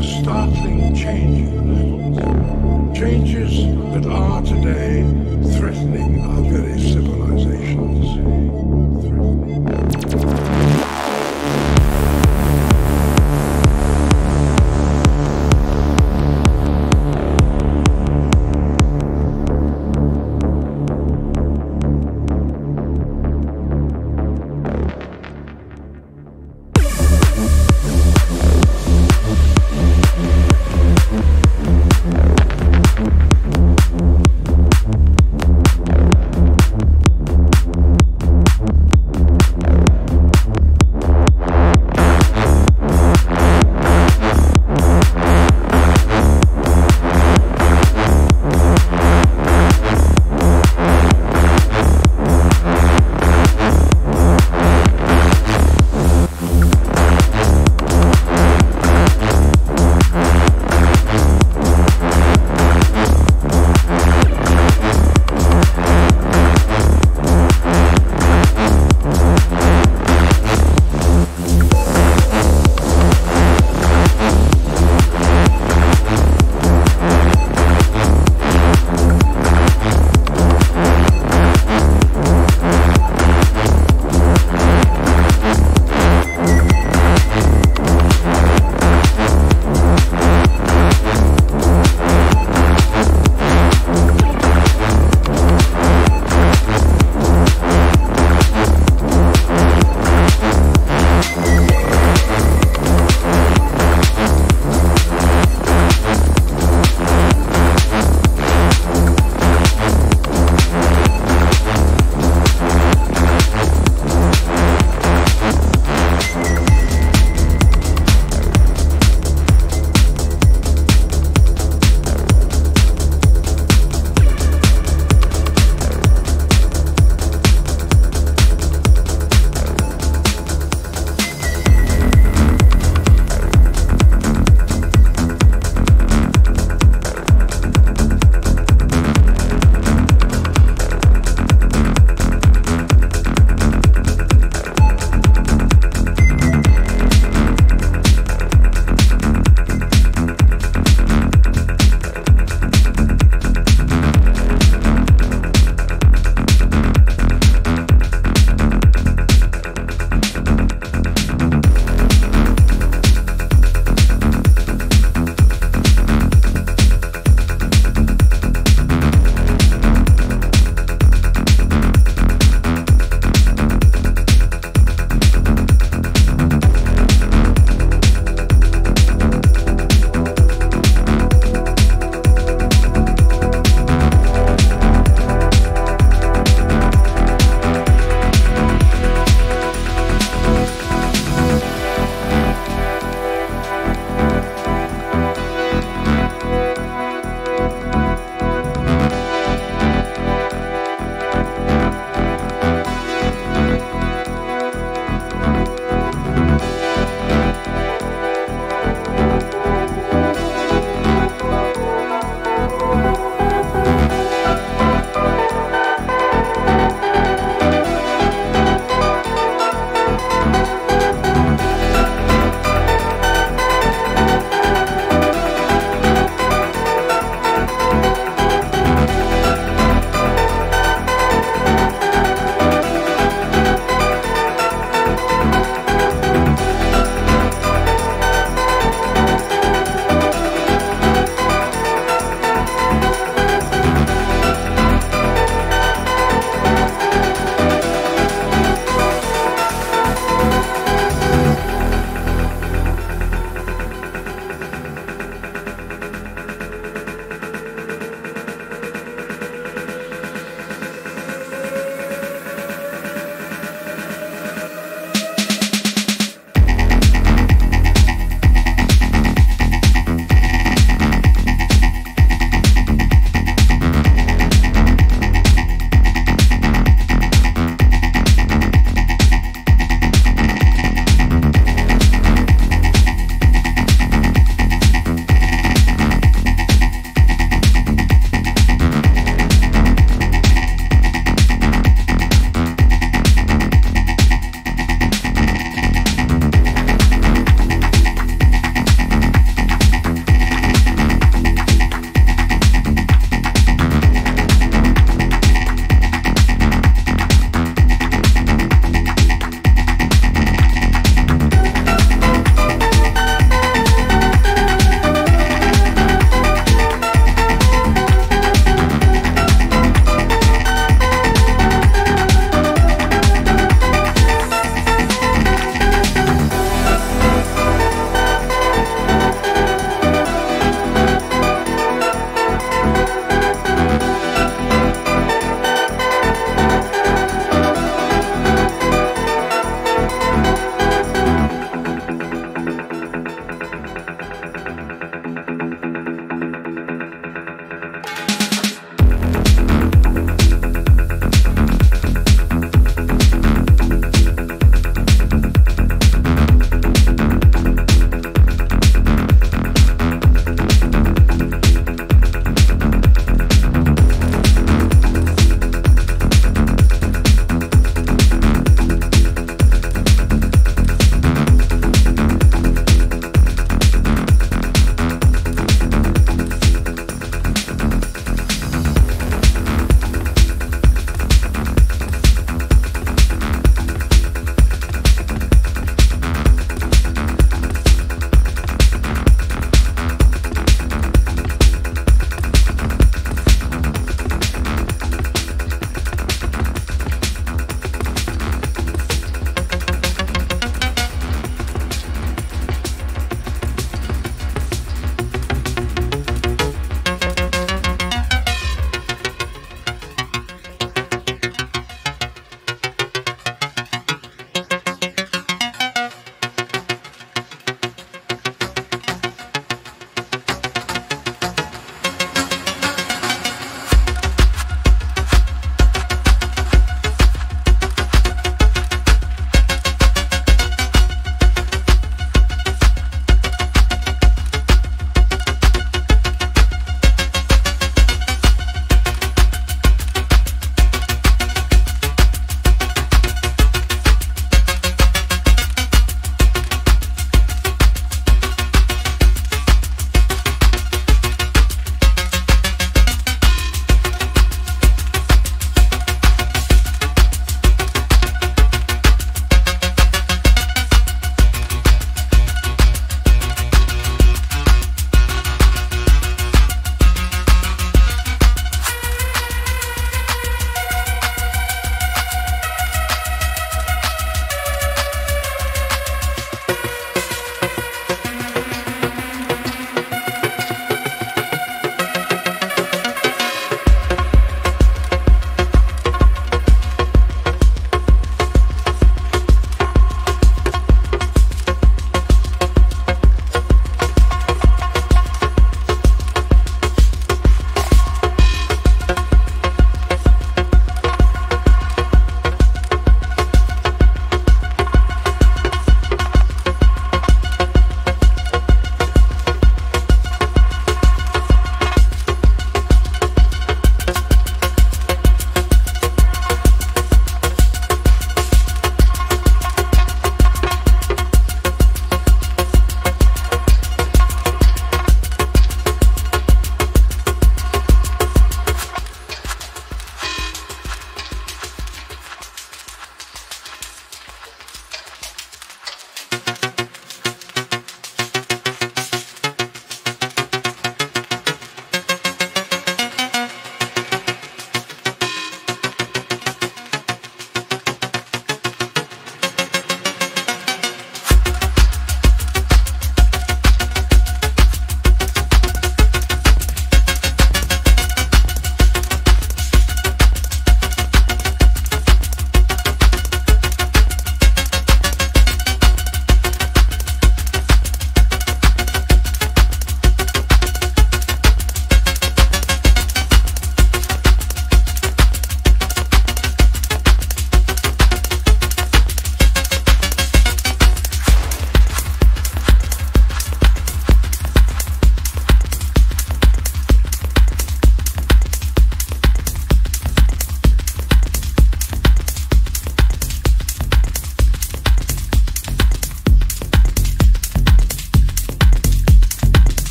startling changes, changes that are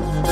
love.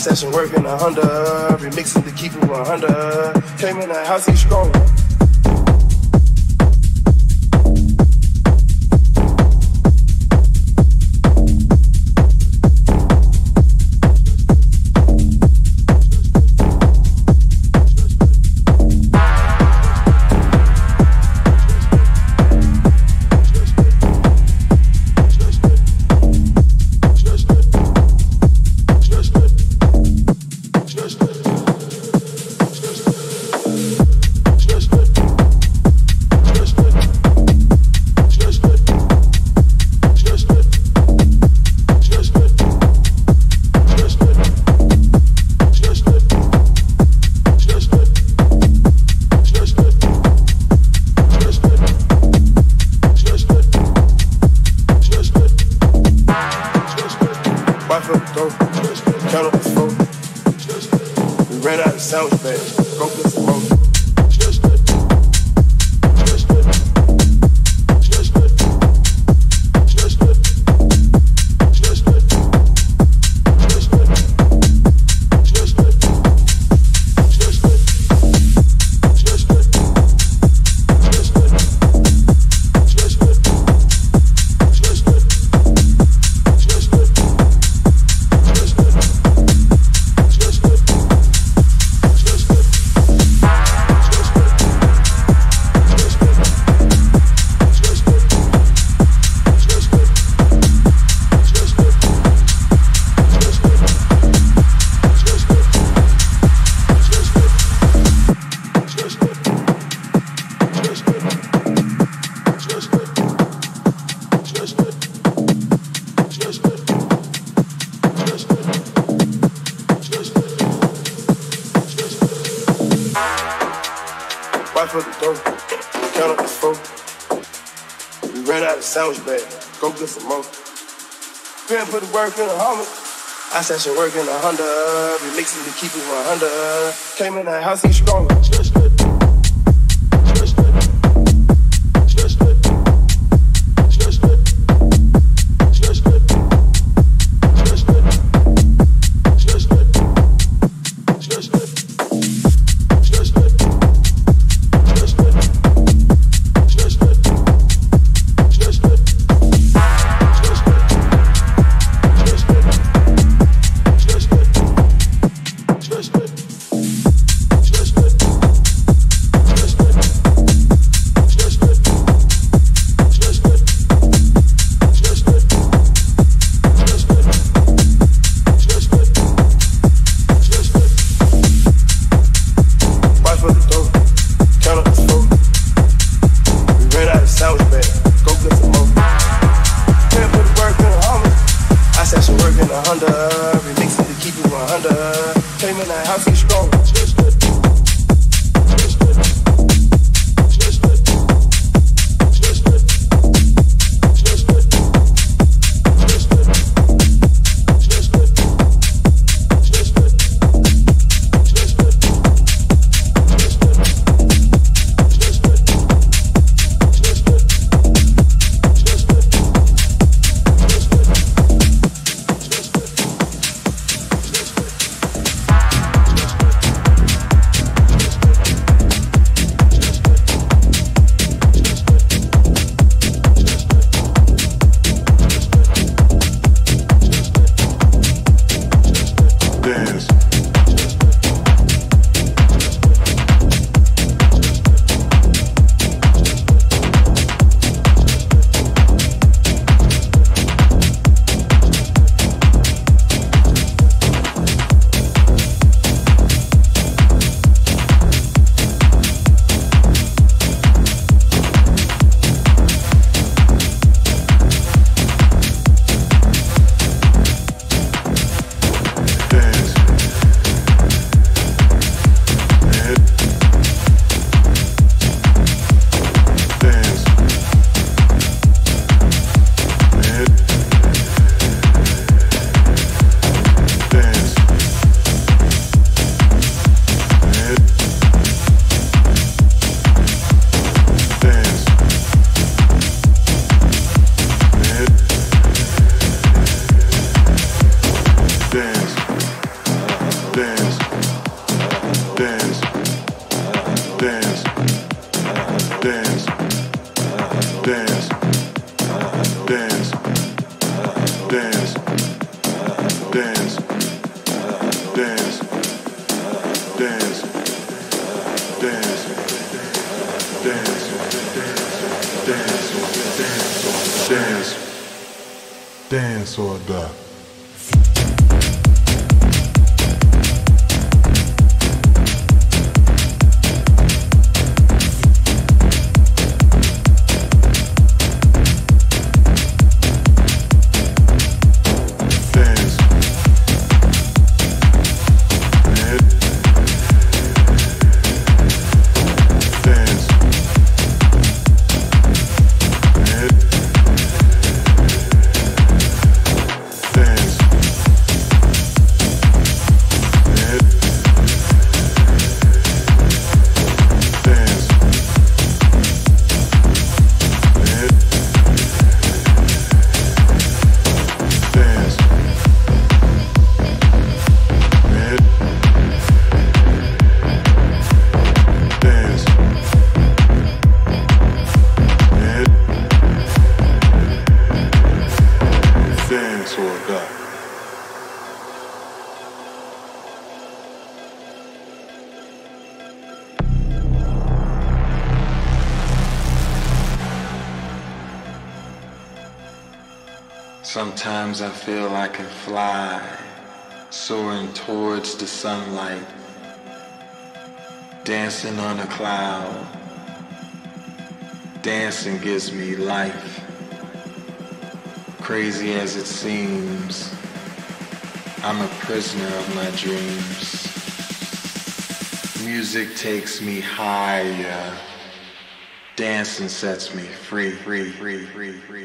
I said some work a Honda. I said she working a Honda, remixing to keep it 100. Came in the house, he strong. Cloud. Dancing gives me life. Crazy as it seems, I'm a prisoner of my dreams. Music takes me higher. Dancing sets me free, free, free, free, free, free.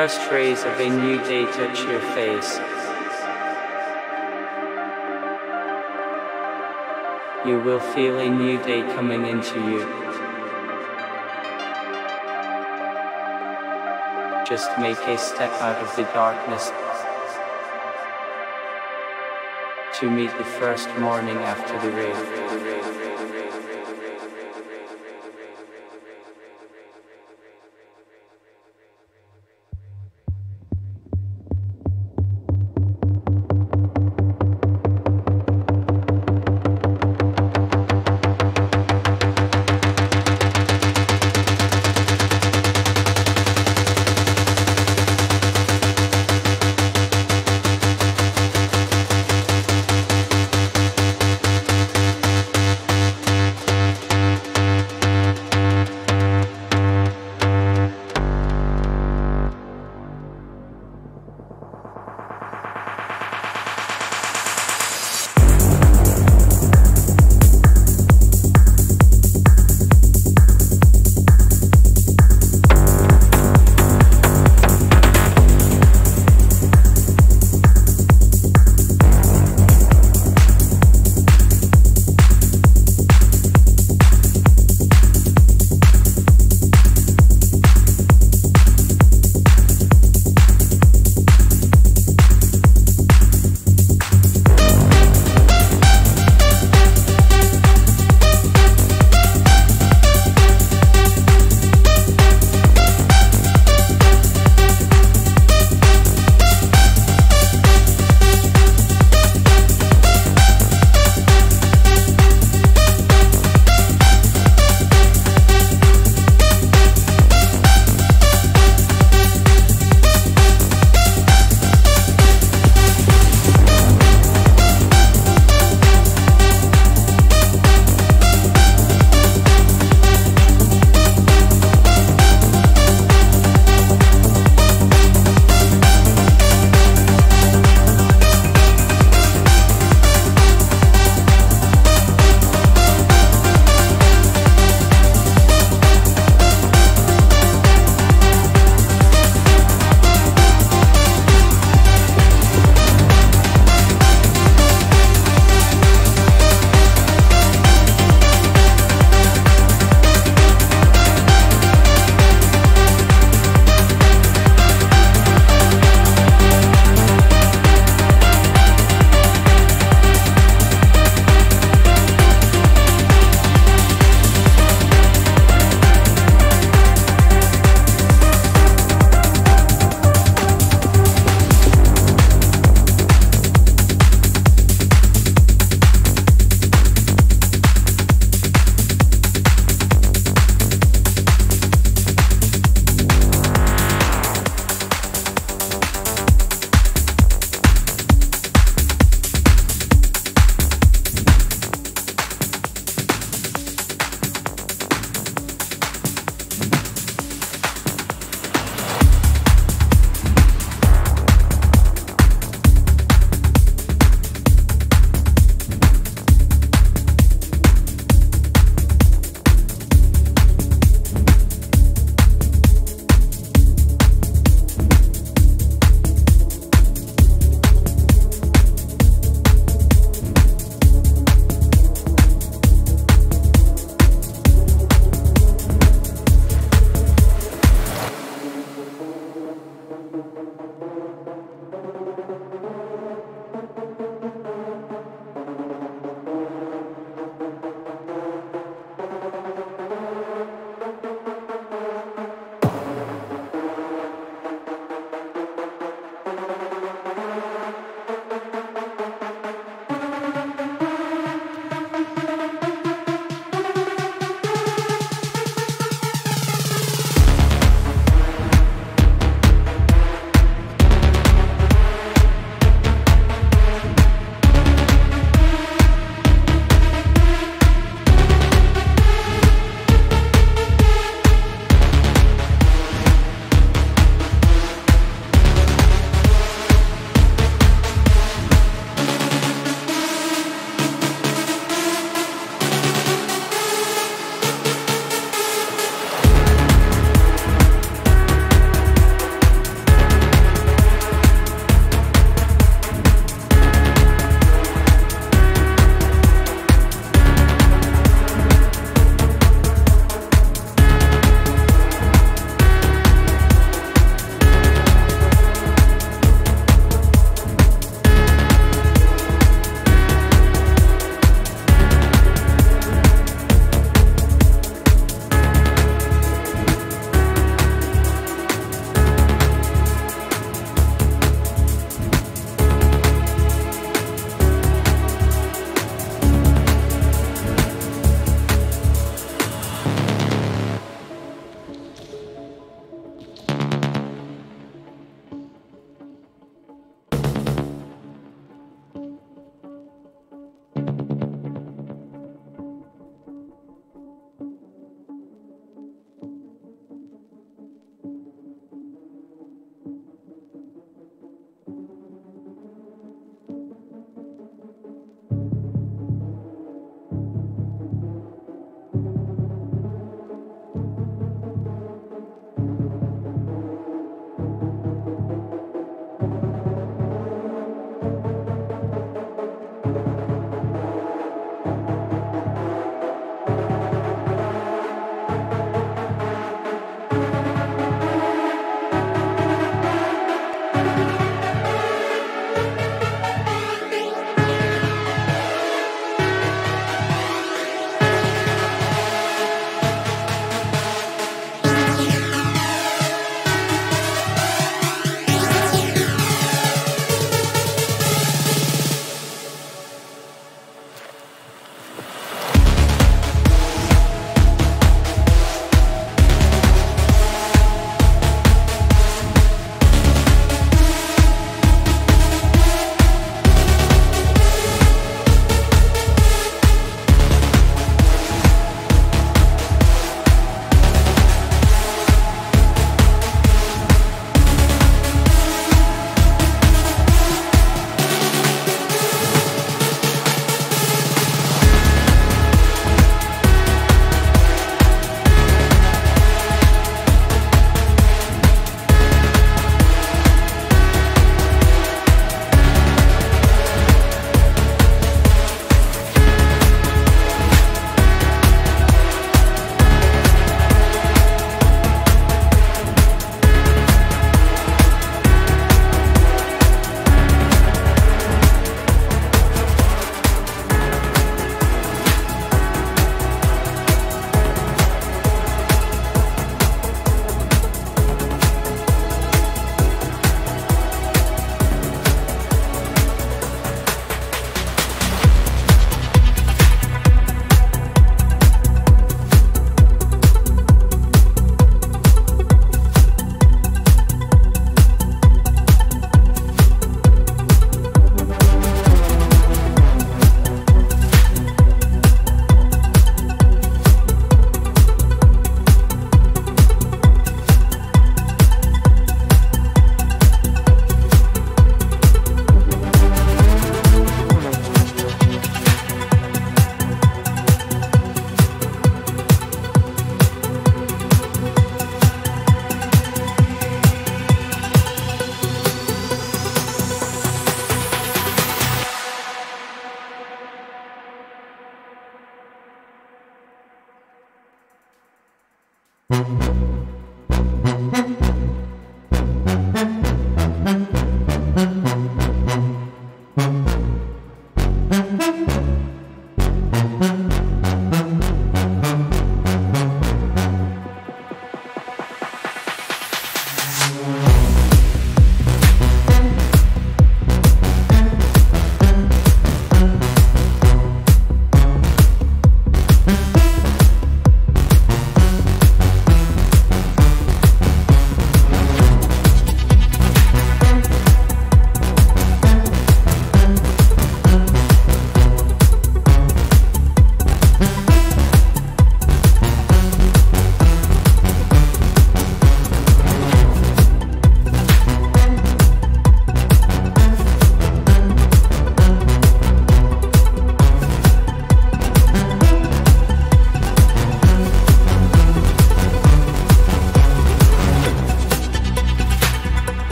First rays of a new day touch your face. You will feel a new day coming into you. Just make a step out of the darkness to meet the first morning after the rain.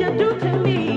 you do to me.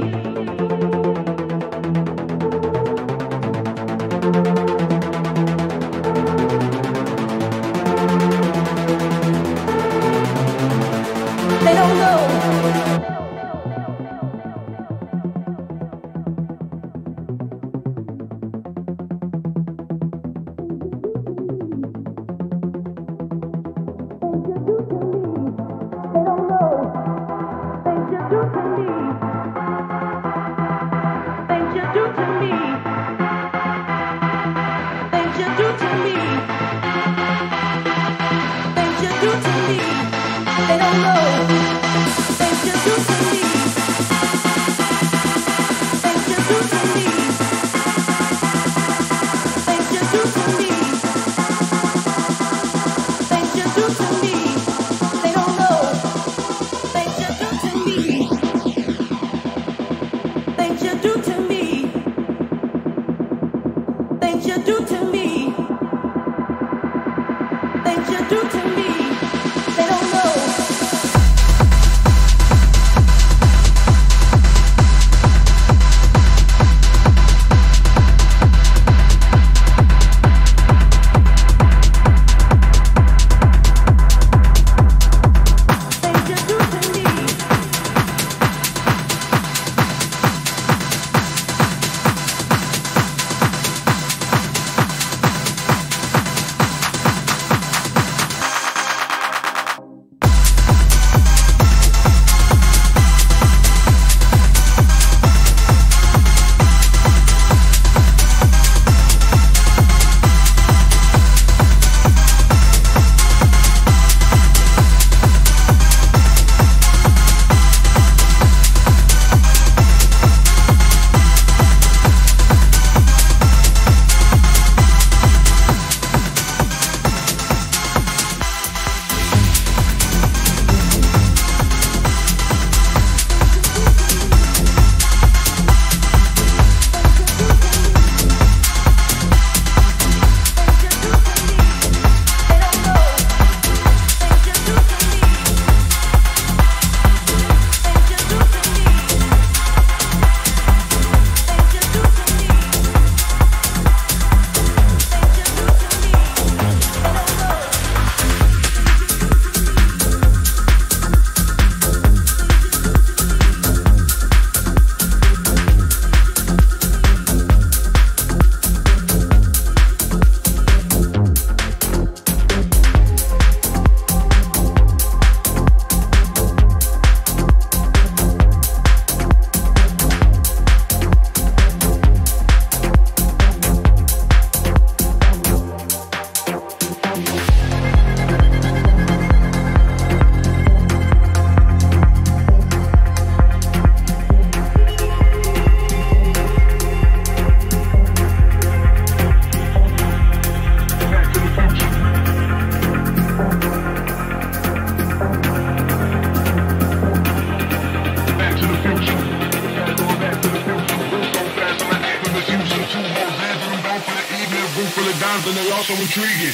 So intriguing.